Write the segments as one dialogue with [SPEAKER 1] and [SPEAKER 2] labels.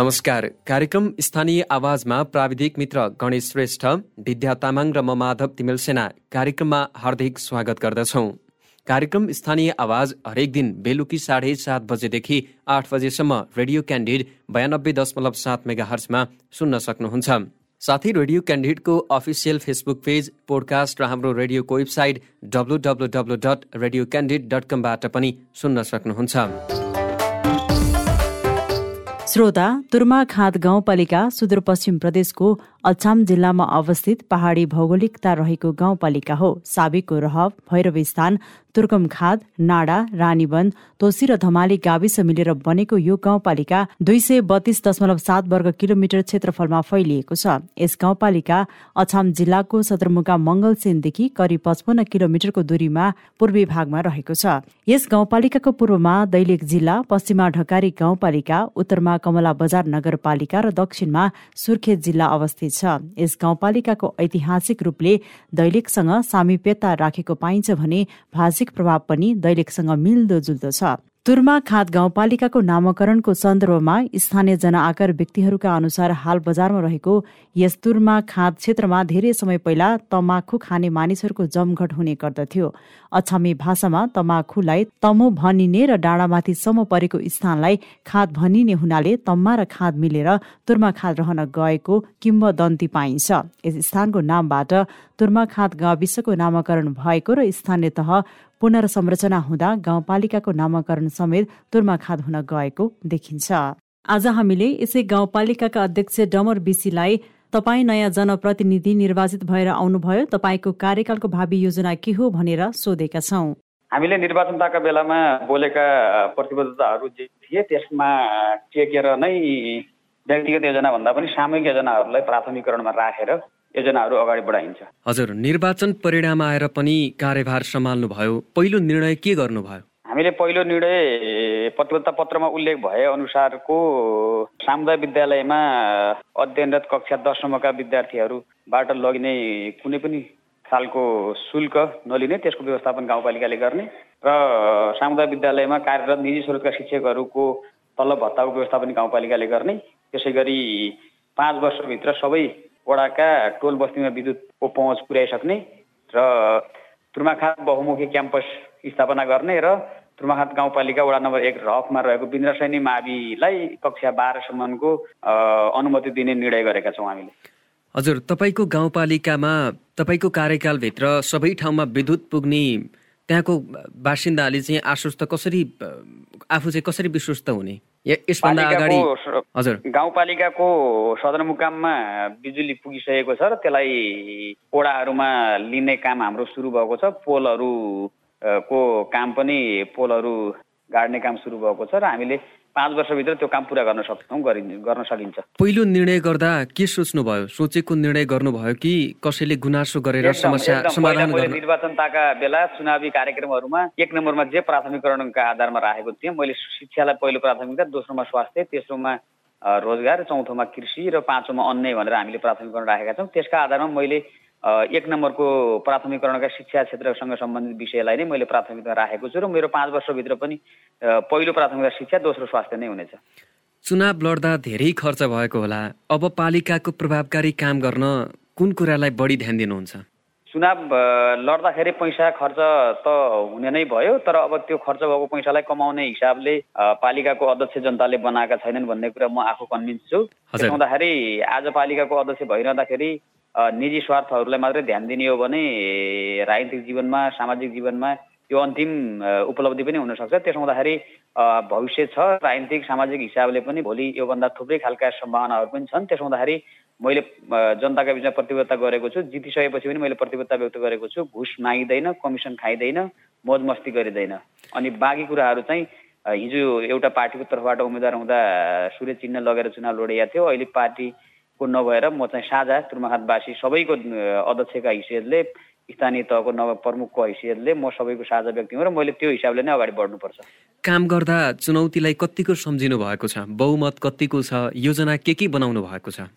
[SPEAKER 1] नमस्कार। कार्यक्रम स्थानीय आवाजमा प्राविधिक मित्र गणेश श्रेष्ठ विद्या तामाङ र म माधव तिमेल सेना कार्यक्रममा हार्दिक स्वागत गर्दछौ। कार्यक्रम स्थानीय आवाज हरेक दिन बेलुकी साढे सात बजेदेखि आठ बजेसम्म रेडियो क्यान्डिड बयानब्बे दशमलव सात मेगा हर्चमा सुन्न सक्नुहुन्छ। साथै रेडियो क्यान्डिडको अफिसियल फेसबुक पेज पोडकास्ट र हाम्रो रेडियोको website W W W dot Radio Candid dot कमबाट पनि सुन्न सक्नुहुन्छ।
[SPEAKER 2] श्रोता तुर्मा खाँद गाउँपालिका सुदूरपश्चिम प्रदेशको अछाम जिल्लामा अवस्थित पहाडी भौगोलिकता रहेको गाउँपालिका हो। साबिकको रहब भैरव स्थान तुर्कम खाद नाडा रानीवन तोसी र धमाली गाविस मिलेर बनेको यो गाउँपालिका दुई सय बत्तीस दशमलव सात वर्ग किलोमिटर क्षेत्रफलमा फैलिएको छ। यस गाउँपालिका अछाम जिल्लाको सदरमुकाम मङ्गलसेनदेखि करिब पचपन्न किलोमिटरको दूरीमा पूर्वी भागमा रहेको छ। यस गाउँपालिकाको पूर्वमा दैलेख जिल्ला पश्चिममा ढकारी गाउँपालिका उत्तरमा कमला बजार नगरपालिका र दक्षिणमा सुर्खेत जिल्ला अवस्थित छ। यस गाउँपालिकाको ऐतिहासिक रूपले दैलेखसँग सामिप्यता राखेको पाइन्छ भने भाषिक प्रभाव पनि दैलेखसँग मिल्दोजुल्दो छ। तुर्मा खाद गाउँपालिकाको नामाकरणको सन्दर्भमा स्थानीय जनआकार व्यक्तिहरूका अनुसार हाल बजारमा रहेको यस तुर्मा खाद क्षेत्रमा धेरै समय पहिला तमाखु खाने मानिसहरूको जमघट हुने गर्दथ्यो। अछामी भाषामा तमाखुलाई तमो भनिने र डाँडामाथिसम्म परेको स्थानलाई खाद भनिने हुनाले तम्मा र खाद मिलेर तुर्मा खाद रहन गएको किम्बदन्ती पाइन्छ। यस स्थानको नामबाट तुर्मा खाद गाविसको नामाकरण भएको र स्थानीय तह पुनर्संरचना हुँदा गाउँपालिकाको नामाकरण समेत तुर्मा खाद हुन गएको देखिन्छ। आज हामीले यसै गाउँपालिकाका अध्यक्ष डमर बिसीलाई तपाईँ नयाँ जनप्रतिनिधि निर्वाचित भएर आउनुभयो तपाईँको कार्यकालको भावी योजना के हो भनेर सोधेका छौँ।
[SPEAKER 3] हामीले निर्वाचनताका बेलामा बोलेका प्रतिबद्धताहरू जे थिए त्यसमा टेकेर नै व्यक्तिगत योजना भन्दा पनि सामूहिक योजनाहरूलाई प्राथमिकरणमा राखेर योजनाहरू अगाडि बढाइन्छ।
[SPEAKER 1] हजुर निर्वाचन परिणाम आएर पनि कार्यभार सम्हाल्नुभयो। पहिलो निर्णय के गर्नुभयो?
[SPEAKER 3] हामीले पहिलो निर्णय प्रतिबद्धता पत्रमा उल्लेख भए अनुसारको सामुदायिक विद्यालयमा अध्ययनरत कक्षा दससम्मका विद्यार्थीहरूबाट लगिने कुनै पनि खालको शुल्क नलिने त्यसको व्यवस्थापन गाउँपालिकाले गर्ने र सामुदायिक विद्यालयमा कार्यरत निजी स्रोतका शिक्षकहरूको तलब भत्ताको व्यवस्थापन गाउँपालिकाले गर्ने। त्यसै गरी पाँच वर्षभित्र सबै वडाका टोल बस्तीमा विद्युतको पहुँच पुर्याइसक्ने र तुर्माखात बहुमुखी क्याम्पस स्थापना गर्ने र तुर्माखात गाउँपालिका वडा नम्बर एक रफमा रहेको बिन्द्रसैनी माविलाई कक्षा बाह्रसम्मको अनुमति दिने निर्णय गरेका छौँ हामीले।
[SPEAKER 1] हजुर तपाईँको गाउँपालिकामा तपाईँको कार्यकालभित्र सबै ठाउँमा विद्युत पुग्ने त्यहाँको बासिन्दाले चाहिँ आश्वस्त कसरी आफू चाहिँ कसरी विश्वस्त हुने? यसभन्दा अगाडि
[SPEAKER 3] हजुर। गाउँपालिकाको सदरमुकाममा बिजुली पुगिसकेको छ र त्यसलाई ओडाहरूमा लिने काम हाम्रो सुरु भएको छ। पोलहरू को काम पनि पोलहरू गाड्ने काम सुरु भएको छ र हामीले पाँच वर्षभित्र त्यो काम पुरा गर्न सक्छौँ गर्न सकिन्छ।
[SPEAKER 1] पहिलो निर्णय गर्दा के सोच्नुभयो? सोचेको निर्णय गर्नुभयो कि कसैले गुनासो गरेर समस्या समाधान
[SPEAKER 3] गर्ने? निर्वाचनताका बेला चुनावी कार्यक्रमहरूमा एक नम्बरमा जे प्राथमिकरणका आधारमा राखेको थिएँ मैले शिक्षालाई पहिलो प्राथमिकता दोस्रोमा स्वास्थ्य तेस्रोमा रोजगार चौथोमा कृषि र पाँचौँमा अन्य भनेर हामीले प्राथमिकरण राखेका छौँ। त्यसका आधारमा मैले एक नम्बरको प्राथमिकरणका शिक्षा क्षेत्रसँग सम्बन्धित विषयलाई नै मैले प्राथमिकता राखेको छु र मेरो पाँच वर्षभित्र पनि पहिलो प्राथमिकता शिक्षा दोस्रो स्वास्थ्य नै हुनेछ।
[SPEAKER 1] चुनाव लड्दा धेरै खर्च भएको होला। अब पालिकाको प्रभावकारी काम गर्न कुन कुरालाई बढी ध्यान दिनुहुन्छ?
[SPEAKER 3] चुनाव लड्दाखेरि पैसा खर्च त हुने नै भयो तर अब त्यो खर्च भएको पैसालाई कमाउने हिसाबले पालिकाको अध्यक्ष जनताले बनाएका छैनन् भन्ने कुरा म आफू कन्भिन्स छु। त्यसो हुँदाखेरि आज पालिकाको अध्यक्ष भइरहँदाखेरि निजी स्वार्थहरूलाई मात्रै ध्यान दिने हो भने राजनीतिक जीवनमा सामाजिक जीवनमा यो अन्तिम उपलब्धि पनि हुनसक्छ। त्यसो हुँदाखेरि भविष्य छ राजनीतिक सामाजिक हिसाबले पनि भोलि योभन्दा थुप्रै खालका सम्भावनाहरू पनि छन्। त्यसो हुँदाखेरि मैले जनताका बिचमा प्रतिबद्धता गरेको छु। जितिसकेपछि पनि मैले प्रतिबद्धता व्यक्त गरेको छु। घुस मागिँदैन कमिसन खाइँदैन मोज मस्ती गरिँदैन। अनि बाँकी कुराहरू चाहिँ हिजो एउटा पार्टीको तर्फबाट उम्मेद्वार हुँदा सूर्य चिन्ह लगेर चुनाव लडिएको थियो अहिले पार्टी को नभएर म चाहिँ साझा तुर्माखातवासी सबैको अध्यक्षका हैसियतले स्थानीय तहको नव प्रमुखको हैसियतले म सबैको साझा व्यक्ति हुँ र मैले त्यो हिसाबले नै अगाडि बढ्नुपर्छ।
[SPEAKER 1] काम गर्दा चुनौतीलाई कतिको सम्झिनु भएको छ? बहुमत कतिको छ? योजना के के बनाउनु भएको छ?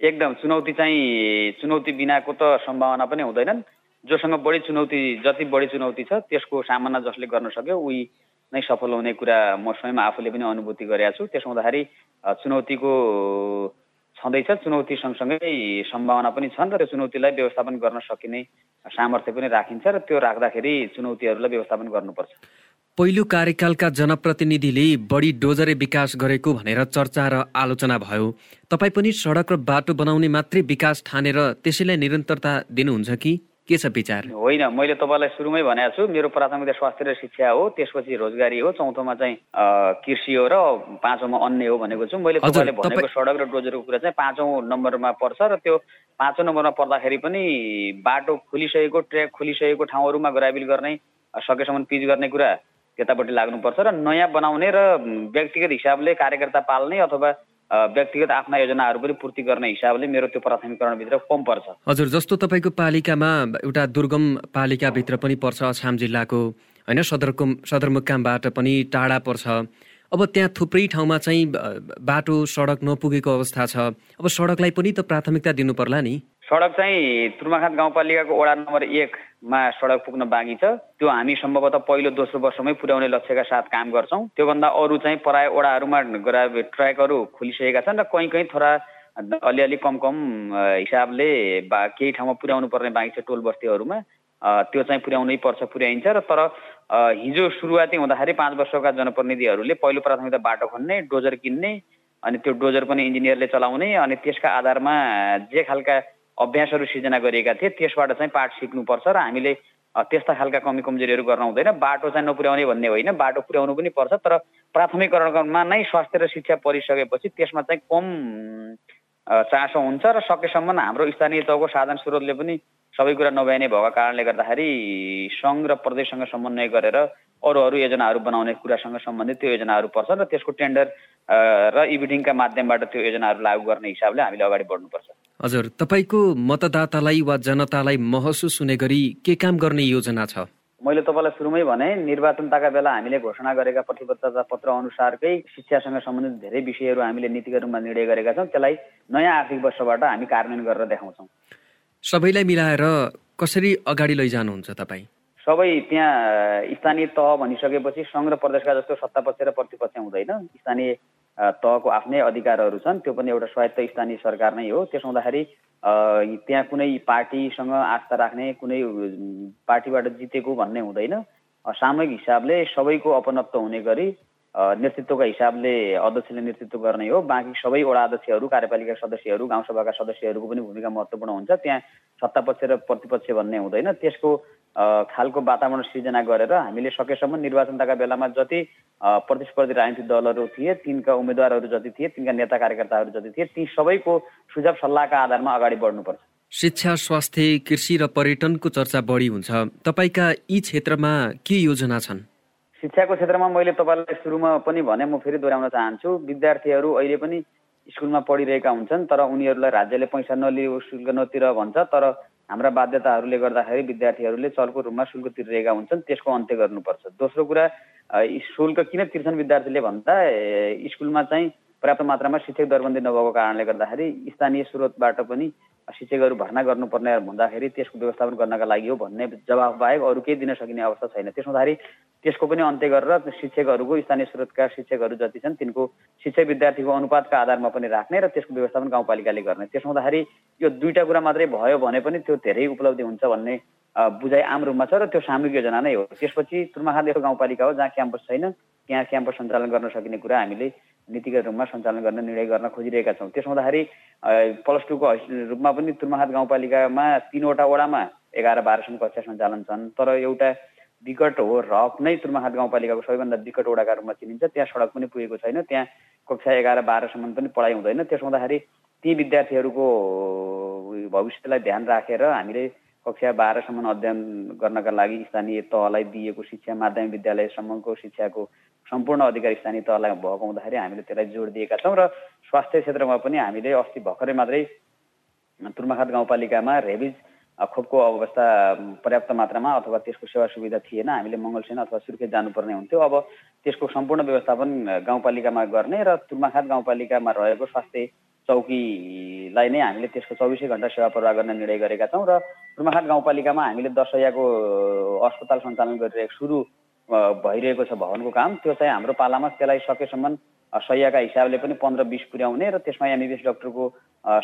[SPEAKER 3] एकदम चुनौती चाहिँ चुनौती बिनाको त सम्भावना पनि हुँदैनन्। जोसँग बढी चुनौती जति बढी चुनौती छ त्यसको सामना जसले गर्न सक्यो उही नै सफल हुने कुरा म स्वयं आफूले पनि अनुभूति गरेका छु। त्यसो हुँदाखेरि चुनौतीको छँदैछ चुनौती सँगसँगै सम्भावना पनि छन् र त्यो चुनौतीलाई व्यवस्थापन गर्न सकिने सामर्थ्य पनि राखिन्छ र त्यो राख्दाखेरि चुनौतीहरूलाई व्यवस्थापन गर्नुपर्छ।
[SPEAKER 1] पहिलो कार्यकालका जनप्रतिनिधिले बढी डोजरे विकास गरेको भनेर चर्चा र आलोचना भयो। तपाईँ पनि सडक र बाटो बनाउने मात्रै विकास ठानेर त्यसैलाई निरन्तरता दिनुहुन्छ कि? के छ विचार?
[SPEAKER 3] होइन मैले तपाईँलाई सुरुमै भनेको छु मेरो प्राथमिकता स्वास्थ्य र शिक्षा हो त्यसपछि रोजगारी हो चौथोमा चाहिँ कृषि हो र पाँचौँमा अन्य हो भनेको छु। मैले तपाईँले भनेको सडक र डोजरको कुरा चाहिँ पाँचौँ नम्बरमा पर्छ र त्यो पाँचौँ नम्बरमा पर्दाखेरि पनि बाटो खुलिसकेको ट्र्याक खुलिसकेको ठाउँहरूमा ग्राबिल गर्ने सकेसम्म पिच गर्ने कुरा त्यतापट्टि लाग्नुपर्छ र नयाँ बनाउने र व्यक्तिगत हिसाबले कार्यकर्ता पाल्ने अथवा व्यक्तिगत आफ्ना योजनाहरू पनि पूर्ति गर्ने हिसाबले मेरो त्यो प्राथमिकरणभित्र कम पर्छ।
[SPEAKER 1] हजुर जस्तो तपाईँको पालिकामा एउटा दुर्गम पालिकाभित्र पनि पर्छ अछाम जिल्लाको होइन सदरको सदरमुकामबाट पनि टाढा पर्छ। अब त्यहाँ थुप्रै ठाउँमा चाहिँ बाटो सडक नपुगेको अवस्था छ। अब सडकलाई पनि त प्राथमिकता दिनु पर्ला नि?
[SPEAKER 3] सडक चाहिँ तुर्माखात गाउँपालिकाको वडा नम्बर एकमा सडक पुग्न बाँकी छ। त्यो हामी सम्भवतः पहिलो दोस्रो वर्षमै पुर्याउने लक्ष्यका साथ काम गर्छौँ। त्योभन्दा अरू चाहिँ प्राय वडाहरूमा गरा ट्र्याकहरू खुलिसकेका छन् र कहीँ कहीँ थोरा अलिअलि कम कम हिसाबले बा केही ठाउँमा पुर्याउनु पर्ने बाँकी छ टोल बस्तीहरूमा। त्यो चाहिँ पुर्याउनै पर्छ पुर्याइन्छ र तर हिजो सुरुवाती हुँदाखेरि पाँच वर्षका जनप्रतिनिधिहरूले पहिलो प्राथमिकता बाटो खन्ने डोजर किन्ने अनि त्यो डोजर पनि इन्जिनियरले चलाउने अनि त्यसका आधारमा जे खालका अभ्यासहरू सिर्जना गरिएका थिए त्यसबाट चाहिँ पाठ सिक्नुपर्छ र हामीले त्यस्ता खालका कमी कमजोरीहरू गर्न हुँदैन। बाटो चाहिँ नपुर्याउने भन्ने होइन बाटो पुर्याउनु पनि पर्छ तर प्राथमिकरणमा नै स्वास्थ्य र शिक्षा परिसकेपछि त्यसमा चाहिँ कम चासो हुन्छ र सकेसम्म हाम्रो स्थानीय तहको साधन स्रोतले पनि सबै कुरा नभ्याइने भएको कारणले गर्दाखेरि सङ्घ र प्रदेशसँग समन्वय गरेर अरू अरू योजनाहरू बनाउने कुरासँग सम्बन्धित त्यो योजनाहरू पर्छ र त्यसको टेन्डर र इभिडिङका माध्यमबाट त्यो योजनाहरू लागू गर्ने हिसाबले हामीले अगाडि बढ्नुपर्छ।
[SPEAKER 1] हजुर तपाईँको मतदातालाई वा जनतालाई महसुस हुने गरी के काम गर्ने योजना छ?
[SPEAKER 3] मैले तपाईँलाई सुरुमै भने निर्वाचनताका बेला हामीले घोषणा गरेका प्रतिबद्धता पत्र अनुसारकै शिक्षासँग सम्बन्धित धेरै विषयहरू हामीले नीतिगत रूपमा निर्णय गरेका छौँ। त्यसलाई नयाँ आर्थिक वर्षबाट हामी कार्यान्वयन गरेर देखाउँछौँ।
[SPEAKER 1] सबैलाई मिलाएर कसरी अगाडि लैजानुहुन्छ तपाईँ?
[SPEAKER 3] सबै त्यहाँ स्थानीय तह भनिसकेपछि सङ्घ र प्रदेशका जस्तो सत्तापक्ष र प्रतिपक्ष हुँदैन। स्थानीय तहको आफ्नै अधिकारहरू छन् त्यो पनि एउटा स्वायत्त स्थानीय सरकार नै हो। त्यसो हुँदाखेरि त्यहाँ कुनै पार्टीसँग आस्था राख्ने कुनै पार्टीबाट जितेको भन्ने हुँदैन। सामूहिक हिसाबले सबैको अपनत्व हुने गरी नेतृत्वका हिसाबले अध्यक्षले नेतृत्व गर्ने हो। बाँकी सबै वडा अध्यक्षहरू कार्यपालिका सदस्यहरू गाउँसभाका सदस्यहरूको पनि भूमिका महत्त्वपूर्ण हुन्छ। त्यहाँ सत्तापक्ष र प्रतिपक्ष भन्ने हुँदैन। त्यसको खालको वातावरण सिर्जना गरेर हामीले सकेसम्म निर्वाचनताका बेलामा जति प्रतिस्पर्धी राजनीतिक दलहरू थिए तिनका उम्मेद्वारहरू जति थिए तिनका नेता कार्यकर्ताहरू जति थिए ती सबैको सुझाव सल्लाहका आधारमा अगाडि बढ्नुपर्छ।
[SPEAKER 1] शिक्षा स्वास्थ्य कृषि र पर्यटनको चर्चा बढी हुन्छ। तपाईँका यी क्षेत्रमा के योजना छन्?
[SPEAKER 3] शिक्षाको क्षेत्रमा मैले तपाईँलाई सुरुमा पनि भने म फेरि दोहोऱ्याउन चाहन्छु। विद्यार्थीहरू अहिले पनि स्कुलमा पढिरहेका हुन्छन् तर उनीहरूलाई राज्यले पैसा नलियो शुल्क नतिर भन्छ तर हाम्रा बाध्यताहरूले गर्दाखेरि विद्यार्थीहरूले चलको रूपमा शुल्क तिरिरहेका हुन्छन् त्यसको अन्त्य गर्नुपर्छ। दोस्रो कुरा शुल्क किन तिर्छन् विद्यार्थीले भन्दा स्कुलमा चाहिँ पर्याप्त मात्रामा शिक्षक दरबन्दी नभएको कारणले गर्दाखेरि स्थानीय स्रोतबाट पनि शिक्षकहरू भर्ना गर्नुपर्ने भन्दाखेरि त्यसको व्यवस्थापन गर्नका लागि हो भन्ने जवाफ बाहेक अरू केही दिन सकिने अवस्था छैन। त्यसो हुँदाखेरि त्यसको पनि अन्त्य गरेर शिक्षकहरूको स्थानीय स्रोतका शिक्षकहरू जति छन् तिनको शिक्षक विद्यार्थीको अनुपातका आधारमा पनि राख्ने र त्यसको व्यवस्थापन गाउँपालिकाले गर्ने। त्यसो हुँदाखेरि यो दुईवटा कुरा मात्रै भयो भने पनि त्यो धेरै उपलब्धि हुन्छ भन्ने बुझाइ आम रूपमा छ र त्यो सामूहिक योजना नै हो। त्यसपछि तुर्माखाँद एउटा गाउँपालिका हो जहाँ क्याम्पस छैन त्यहाँ क्याम्पस सञ्चालन गर्न सकिने कुरा हामीले नीतिगत रूपमा सञ्चालन गर्न निर्णय गर्न खोजिरहेका छौँ। त्यसो हुँदाखेरि प्लस टूको रूपमा पनि तुर्माखात गाउँपालिकामा तिनवटा वडामा एघार बाह्रसम्म कक्षा सञ्चालन छन् तर एउटा विकट हो रक नै तुर्माखात गाउँपालिकाको सबैभन्दा विकट वडाका रूपमा चिनिन्छ। त्यहाँ सडक पनि पुगेको छैन त्यहाँ कक्षा एघार बाह्रसम्म पनि पढाइ हुँदैन। त्यसो हुँदाखेरि ती विद्यार्थीहरूको भविष्यलाई ध्यान राखेर हामीले कक्षा बाह्रसम्म अध्ययन गर्नका लागि स्थानीय तहलाई दिएको शिक्षा माध्यमिक विद्यालयसम्मको शिक्षाको सम्पूर्ण अधिकार स्थानीय तहलाई भएको हुँदाखेरि हामीले त्यसलाई जोड दिएका छौँ र स्वास्थ्य क्षेत्रमा पनि हामीले अस्ति भर्खरै मात्रै तुर्माखात गाउँपालिकामा रेबिज खोपको अवस्था पर्याप्त मात्रामा अथवा त्यसको सेवा सुविधा थिएन हामीले मङ्गलसेन अथवा सुर्खेत जानुपर्ने हुन्थ्यो। अब त्यसको सम्पूर्ण व्यवस्थापन गाउँपालिकामा गर्ने र तुर्माखात गाउँपालिकामा रहेको स्वास्थ्य चौकीलाई नै हामीले त्यसको चौबिसै घन्टा सेवा प्रवाह गर्ने निर्णय गरेका छौँ र तुर्माखात गाउँपालिकामा हामीले दसैयाको अस्पताल सञ्चालन गरिरहेको सुरु भइरहेको छ भवनको काम। त्यो चाहिँ हाम्रो पालामा त्यसलाई सकेसम्म सयका हिसाबले पनि पन्ध्र बिस पुर्याउने र त्यसमा एमबिबिएस डक्टरको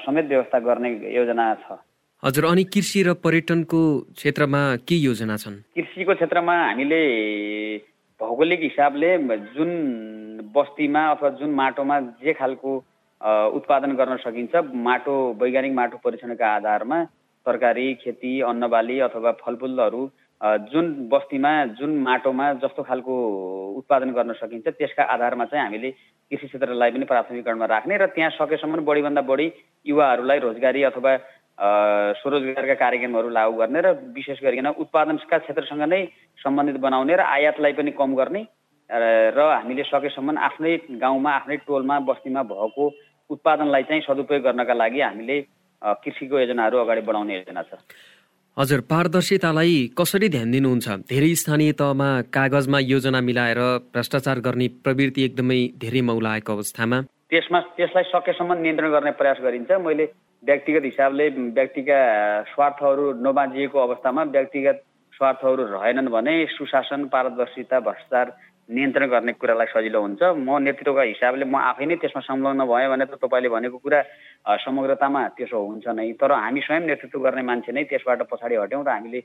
[SPEAKER 3] समेत व्यवस्था गर्ने योजना छ।
[SPEAKER 1] हजुर अनि कृषि र पर्यटनको क्षेत्रमा के योजना छन्?
[SPEAKER 3] कृषिको क्षेत्रमा हामीले भौगोलिक हिसाबले जुन बस्तीमा अथवा जुन माटोमा जे खालको उत्पादन गर्न सकिन्छ माटो वैज्ञानिक माटो परीक्षणका आधारमा तरकारी खेती अन्नबाली अथवा फलफुलहरू जुन बस्तीमा जुन माटोमा जस्तो खालको उत्पादन गर्न सकिन्छ त्यसका आधारमा चाहिँ हामीले कृषि क्षेत्रलाई पनि प्राथमिकरणमा राख्ने र त्यहाँ सकेसम्म बढीभन्दा बढी युवाहरूलाई रोजगारी अथवा स्वरोजगारका कार्यक्रमहरू लागू गर्ने र विशेष गरिकन उत्पादनका क्षेत्रसँग नै सम्बन्धित बनाउने र आयातलाई पनि कम गर्ने र हामीले सकेसम्म आफ्नै गाउँमा आफ्नै टोलमा बस्तीमा भएको उत्पादनलाई चाहिँ सदुपयोग गर्नका लागि हामीले कृषिको योजनाहरू अगाडि बढाउने योजना छ।
[SPEAKER 1] हजुर पारदर्शितालाई कसरी ध्यान दिनुहुन्छ? धेरै स्थानीय तहमा कागजमा योजना मिलाएर भ्रष्टाचार गर्ने प्रवृत्ति एकदमै धेरै मौलाएको अवस्थामा?
[SPEAKER 3] त्यसमा त्यसलाई सकेसम्म नियन्त्रण गर्ने प्रयास गरिन्छ। मैले व्यक्तिगत हिसाबले व्यक्तिका स्वार्थहरू नबाँझिएको अवस्थामा व्यक्तिगत स्वार्थहरू रहेनन् भने सुशासन पारदर्शिता भ्रष्टाचार नियन्त्रण गर्ने कुरालाई सजिलो हुन्छ। म नेतृत्वको हिसाबले म आफै नै त्यसमा संलग्न भएँ भने त तपाईँले भनेको कुरा समग्रतामा त्यसो हुन्छ नै। तर हामी स्वयं नेतृत्व गर्ने मान्छे नै त्यसबाट पछाडि हट्यौँ र हामीले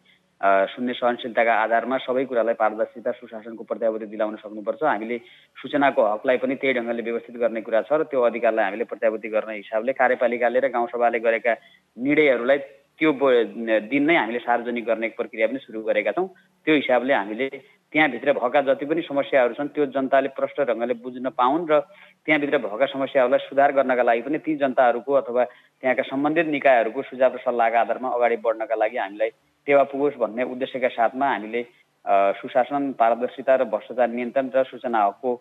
[SPEAKER 3] शून्य सहनशीलताका आधारमा सबै कुरालाई पारदर्शिता सुशासनको प्रत्याभूति दिलाउन सक्नुपर्छ। हामीले सूचनाको हकलाई पनि त्यही ढङ्गले व्यवस्थित गर्ने कुरा छ र त्यो अधिकारलाई हामीले प्रत्याभूति गर्ने हिसाबले कार्यपालिकाले र गाउँसभाले गरेका निर्णयहरूलाई त्यो दिन नै हामीले सार्वजनिक गर्ने प्रक्रिया पनि सुरु गरेका छौँ। त्यो हिसाबले हामीले त्यहाँभित्र भएका जति पनि समस्याहरू छन् त्यो जनताले प्रष्ट ढङ्गले बुझ्न पाउन् र त्यहाँभित्र भएका समस्याहरूलाई सुधार गर्नका लागि पनि ती जनताहरूको अथवा त्यहाँका सम्बन्धित निकायहरूको सुझाव र सल्लाहका आधारमा अगाडि बढ्नका लागि हामीलाई टेवा पुगोस् भन्ने उद्देश्यका साथमा हामीले सुशासन पारदर्शिता र भ्रष्टाचार नियन्त्रण र सूचना हकको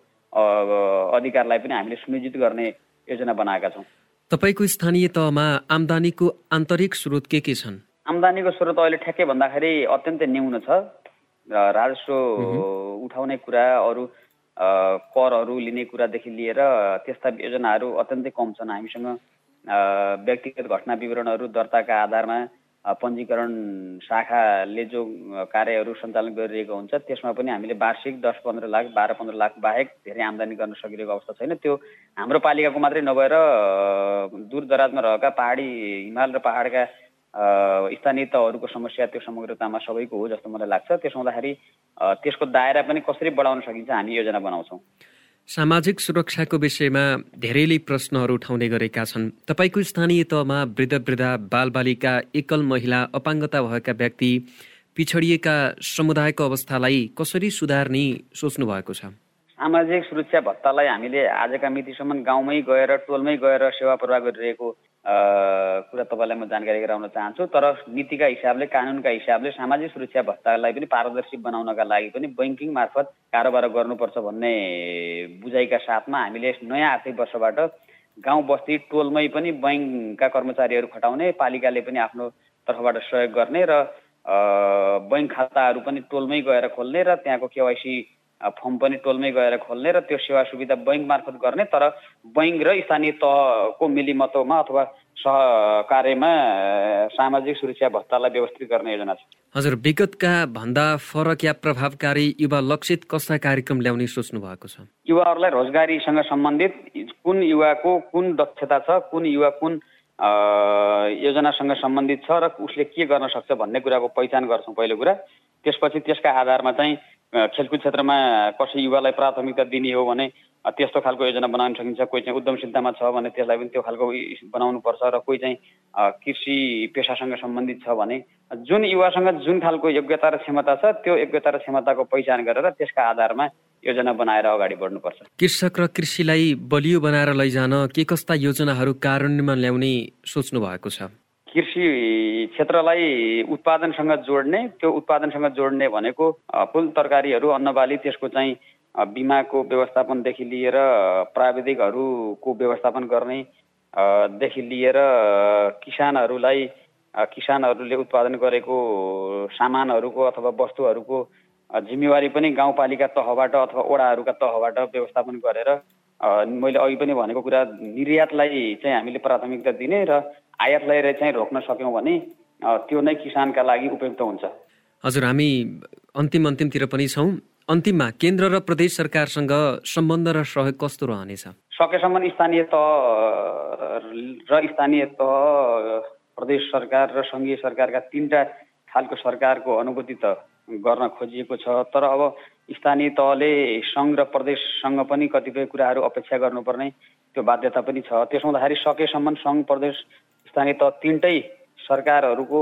[SPEAKER 3] अधिकारलाई पनि हामीले सुनिश्चित गर्ने योजना बनाएका छौँ।
[SPEAKER 1] तपाईँको स्थानीय तहमा आम्दानीको आन्तरिक स्रोत के के छन्?
[SPEAKER 3] आम्दानीको स्रोत अहिले ठ्याक्कै भन्दाखेरि अत्यन्तै न्यून छ। राजस्व उठाउने कुरा अरू करहरू लिने कुरादेखि लिएर त्यस्ता योजनाहरू अत्यन्तै कम छन्। हामीसँग व्यक्तिगत घटना विवरणहरू दर्ताका आधारमा पञ्जीकरण शाखाले जो कार्यहरू सञ्चालन गरिरहेको हुन्छ त्यसमा पनि हामीले वार्षिक दस पन्ध्र लाख बाह्र पन्ध्र लाख बाहेक धेरै आम्दानी गर्न सकिरहेको अवस्था छैन। त्यो हाम्रो पालिकाको मात्रै नभएर दूर दराजमा रहेका पहाडी हिमाल र पहाडका स्थानीय तहहरूको समस्या त्यो समग्रतामा सबैको हो जस्तो मलाई लाग्छ। त्यसो हुँदाखेरि त्यसको दायरा पनि कसरी बढाउन सकिन्छ हामी योजना बनाउँछौँ।
[SPEAKER 1] सामाजिक सुरक्षाको विषयमा धेरैले प्रश्नहरू उठाउने गरेका छन्। तपाईँको स्थानीय तहमा वृद्ध वृद्धा बालबालिका एकल महिला अपाङ्गता भएका व्यक्ति पिछडिएका समुदायको अवस्थालाई कसरी सुधार्ने सोच्नु भएको छ?
[SPEAKER 3] सामाजिक सुरक्षा भत्तालाई हामीले आजका मितिसम्म गाउँमै गएर टोलमै गएर सेवा प्रवाह गरिरहेको कुरा तपाईँलाई म जानकारी गराउन चाहन्छु तर नीतिका हिसाबले कानुनका हिसाबले सामाजिक सुरक्षा भत्तालाई पनि पारदर्शी बनाउनका लागि पनि बैङ्किङ मार्फत कारोबार गर्नुपर्छ भन्ने बुझाइका साथमा हामीले नयाँ आर्थिक वर्षबाट गाउँ बस्ती टोलमै पनि बैङ्कका कर्मचारीहरू खटाउने पालिकाले पनि आफ्नो तर्फबाट सहयोग गर्ने र बैङ्क खाताहरू पनि टोलमै गएर खोल्ने र त्यहाँको केवाइसी फर्म पनि टोलमै गएर खोल्ने र त्यो सेवा सुविधा बैङ्क मार्फत गर्ने तर बैङ्क र स्थानीय तहको मिलिमतोमा अथवा सहकार्यमा सामाजिक सुरक्षा भत्तालाई व्यवस्थित गर्ने योजना छ।
[SPEAKER 1] हजुर विगतका भन्दा फरक या प्रभावकारी युवा लक्षित कस्ता कार्यक्रम ल्याउने सोच्नु भएको छ?
[SPEAKER 3] युवाहरूलाई रोजगारीसँग सम्बन्धित कुन युवाको कुन दक्षता छ कुन युवा कुन योजनासँग सम्बन्धित छ र उसले के गर्न सक्छ भन्ने कुराको पहिचान गर्छौँ पहिलो कुरा। त्यसपछि त्यसका आधारमा चाहिँ खेलकुद क्षेत्रमा कसै युवालाई प्राथमिकता दिने हो भने त्यस्तो खालको योजना बनाउन सकिन्छ। कोही चाहिँ उद्यमशीलतामा छ भने त्यसलाई पनि त्यो खालको बनाउनुपर्छ र कोही चाहिँ कृषि पेसासँग सम्बन्धित छ भने जुन युवासँग जुन खालको योग्यता र क्षमता छ त्यो योग्यता र क्षमताको पहिचान गरेर त्यसका आधारमा योजना बनाएर अगाडि बढ्नुपर्छ।
[SPEAKER 1] कृषक र कृषिलाई बलियो बनाएर लैजान के कस्ता योजनाहरू कार्यान्वयनमा ल्याउने सोच्नु भएको छ?
[SPEAKER 3] कृषि क्षेत्रलाई उत्पादनसँग जोड्ने त्यो उत्पादनसँग जोड्ने भनेको फुल तरकारीहरू अन्नबाली त्यसको चाहिँ बिमाको व्यवस्थापनदेखि लिएर प्राविधिकहरूको व्यवस्थापन गर्ने देखि लिएर किसानहरूलाई किसानहरूले उत्पादन गरेको सामानहरूको अथवा वस्तुहरूको जिम्मेवारी पनि गाउँपालिका तहबाट अथवा ओडाहरूका तहबाट व्यवस्थापन गरेर मैले अघि पनि भनेको कुरा निर्यातलाई चाहिँ हामीले प्राथमिकता दिने र आयातलाई चाहिँ रोक्न सक्यौँ भने त्यो नै किसानका लागि उपयुक्त हुन्छ।
[SPEAKER 1] हजुर हामी अन्तिम अन्तिमतिर पनि छौँ। अन्तिममा केन्द्र र प्रदेश सरकारसँग सम्बन्ध र सहयोग कस्तो रहनेछ?
[SPEAKER 3] सकेसम्म स्थानीय तह र स्थानीय तह प्रदेश सरकार र सङ्घीय सरकारका तिनवटा खालको सरकारको अनुभूति त गर्न खोजिएको छ। तर अब स्थानीय तहले सङ्घ र प्रदेशसँग पनि कतिपय कुराहरू अपेक्षा गर्नुपर्ने त्यो बाध्यता पनि छ। त्यसो हुँदाखेरि सकेसम्म सङ्घ प्रदेश स्थानीय तह तिनटै सरकारहरूको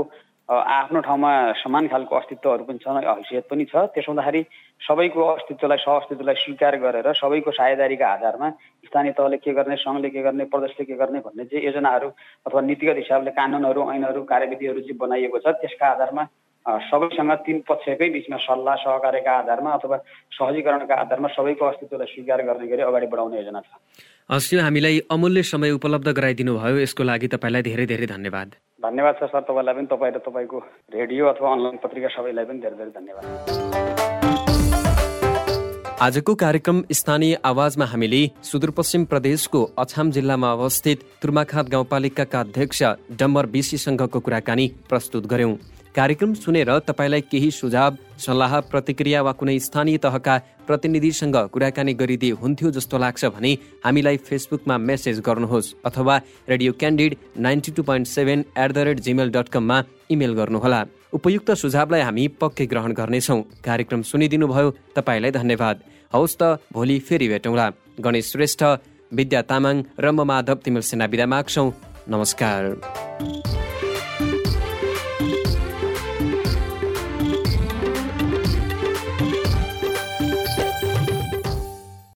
[SPEAKER 3] आफ्नो ठाउँमा समान खालको अस्तित्वहरू पनि छ हैसियत पनि छ। त्यसो हुँदाखेरि सबैको अस्तित्वलाई सहअस्तित्वलाई स्वीकार गरेर सबैको साझेदारीका आधारमा स्थानीय तहले के गर्ने सङ्घले के गर्ने प्रदेशले के गर्ने भन्ने चाहिँ योजनाहरू अथवा नीतिगत हिसाबले कानुनहरू ऐनहरू कार्यविधिहरू चाहिँ बनाइएको छ त्यसका आधारमा सबैसँग तिन पक्षकै बिचमा सल्लाह सहकार्यका आधारमा अथवा सहजीकरणका आधारमा सबैको अस्तित्वलाई स्वीकार गर्ने गरी अगाडि बढाउने योजना छ
[SPEAKER 1] हस् हामीलाई अमूल्य समय उपलब्ध गराइदिनु भयो यसको लागि तपाईँलाई धेरै धेरै धन्यवाद
[SPEAKER 3] धन्यवाद छ सर तपाईँलाई पनि तपाईँ र तपाईँको रेडियो अथवा अनलाइन पत्रिका सबैलाई पनि धेरै धेरै धन्यवाद
[SPEAKER 1] आजको कार्यक्रम स्थानीय आवाजमा हामीले सुदूरपश्चिम प्रदेशको अछाम जिल्लामा अवस्थित तुर्माखात गाउँपालिकाका अध्यक्ष डम्बर बिसीसँगको कुराकानी प्रस्तुत गर्यौं कार्यक्रम सुनेर तपाईँलाई केही सुझाव सल्लाह प्रतिक्रिया वा कुनै स्थानीय तहका प्रतिनिधिसँग कुराकानी गरिदिए हुन्थ्यो जस्तो लाग्छ भने हामीलाई फेसबुकमा मेसेज गर्नुहोस् अथवा Radio Candid ninety two point seven at the rate Gmail dot कममा इमेल गर्नुहोला। उपयुक्त सुझावलाई हामी पक्कै ग्रहण गर्नेछौँ। कार्यक्रम सुनिदिनु भयो तपाईँलाई धन्यवाद। हौस् त भोलि फेरि भेटौँला। गणेश श्रेष्ठ विद्या तामाङ र म माधव तिमेल सेना बिदा माग्छौँ। नमस्कार।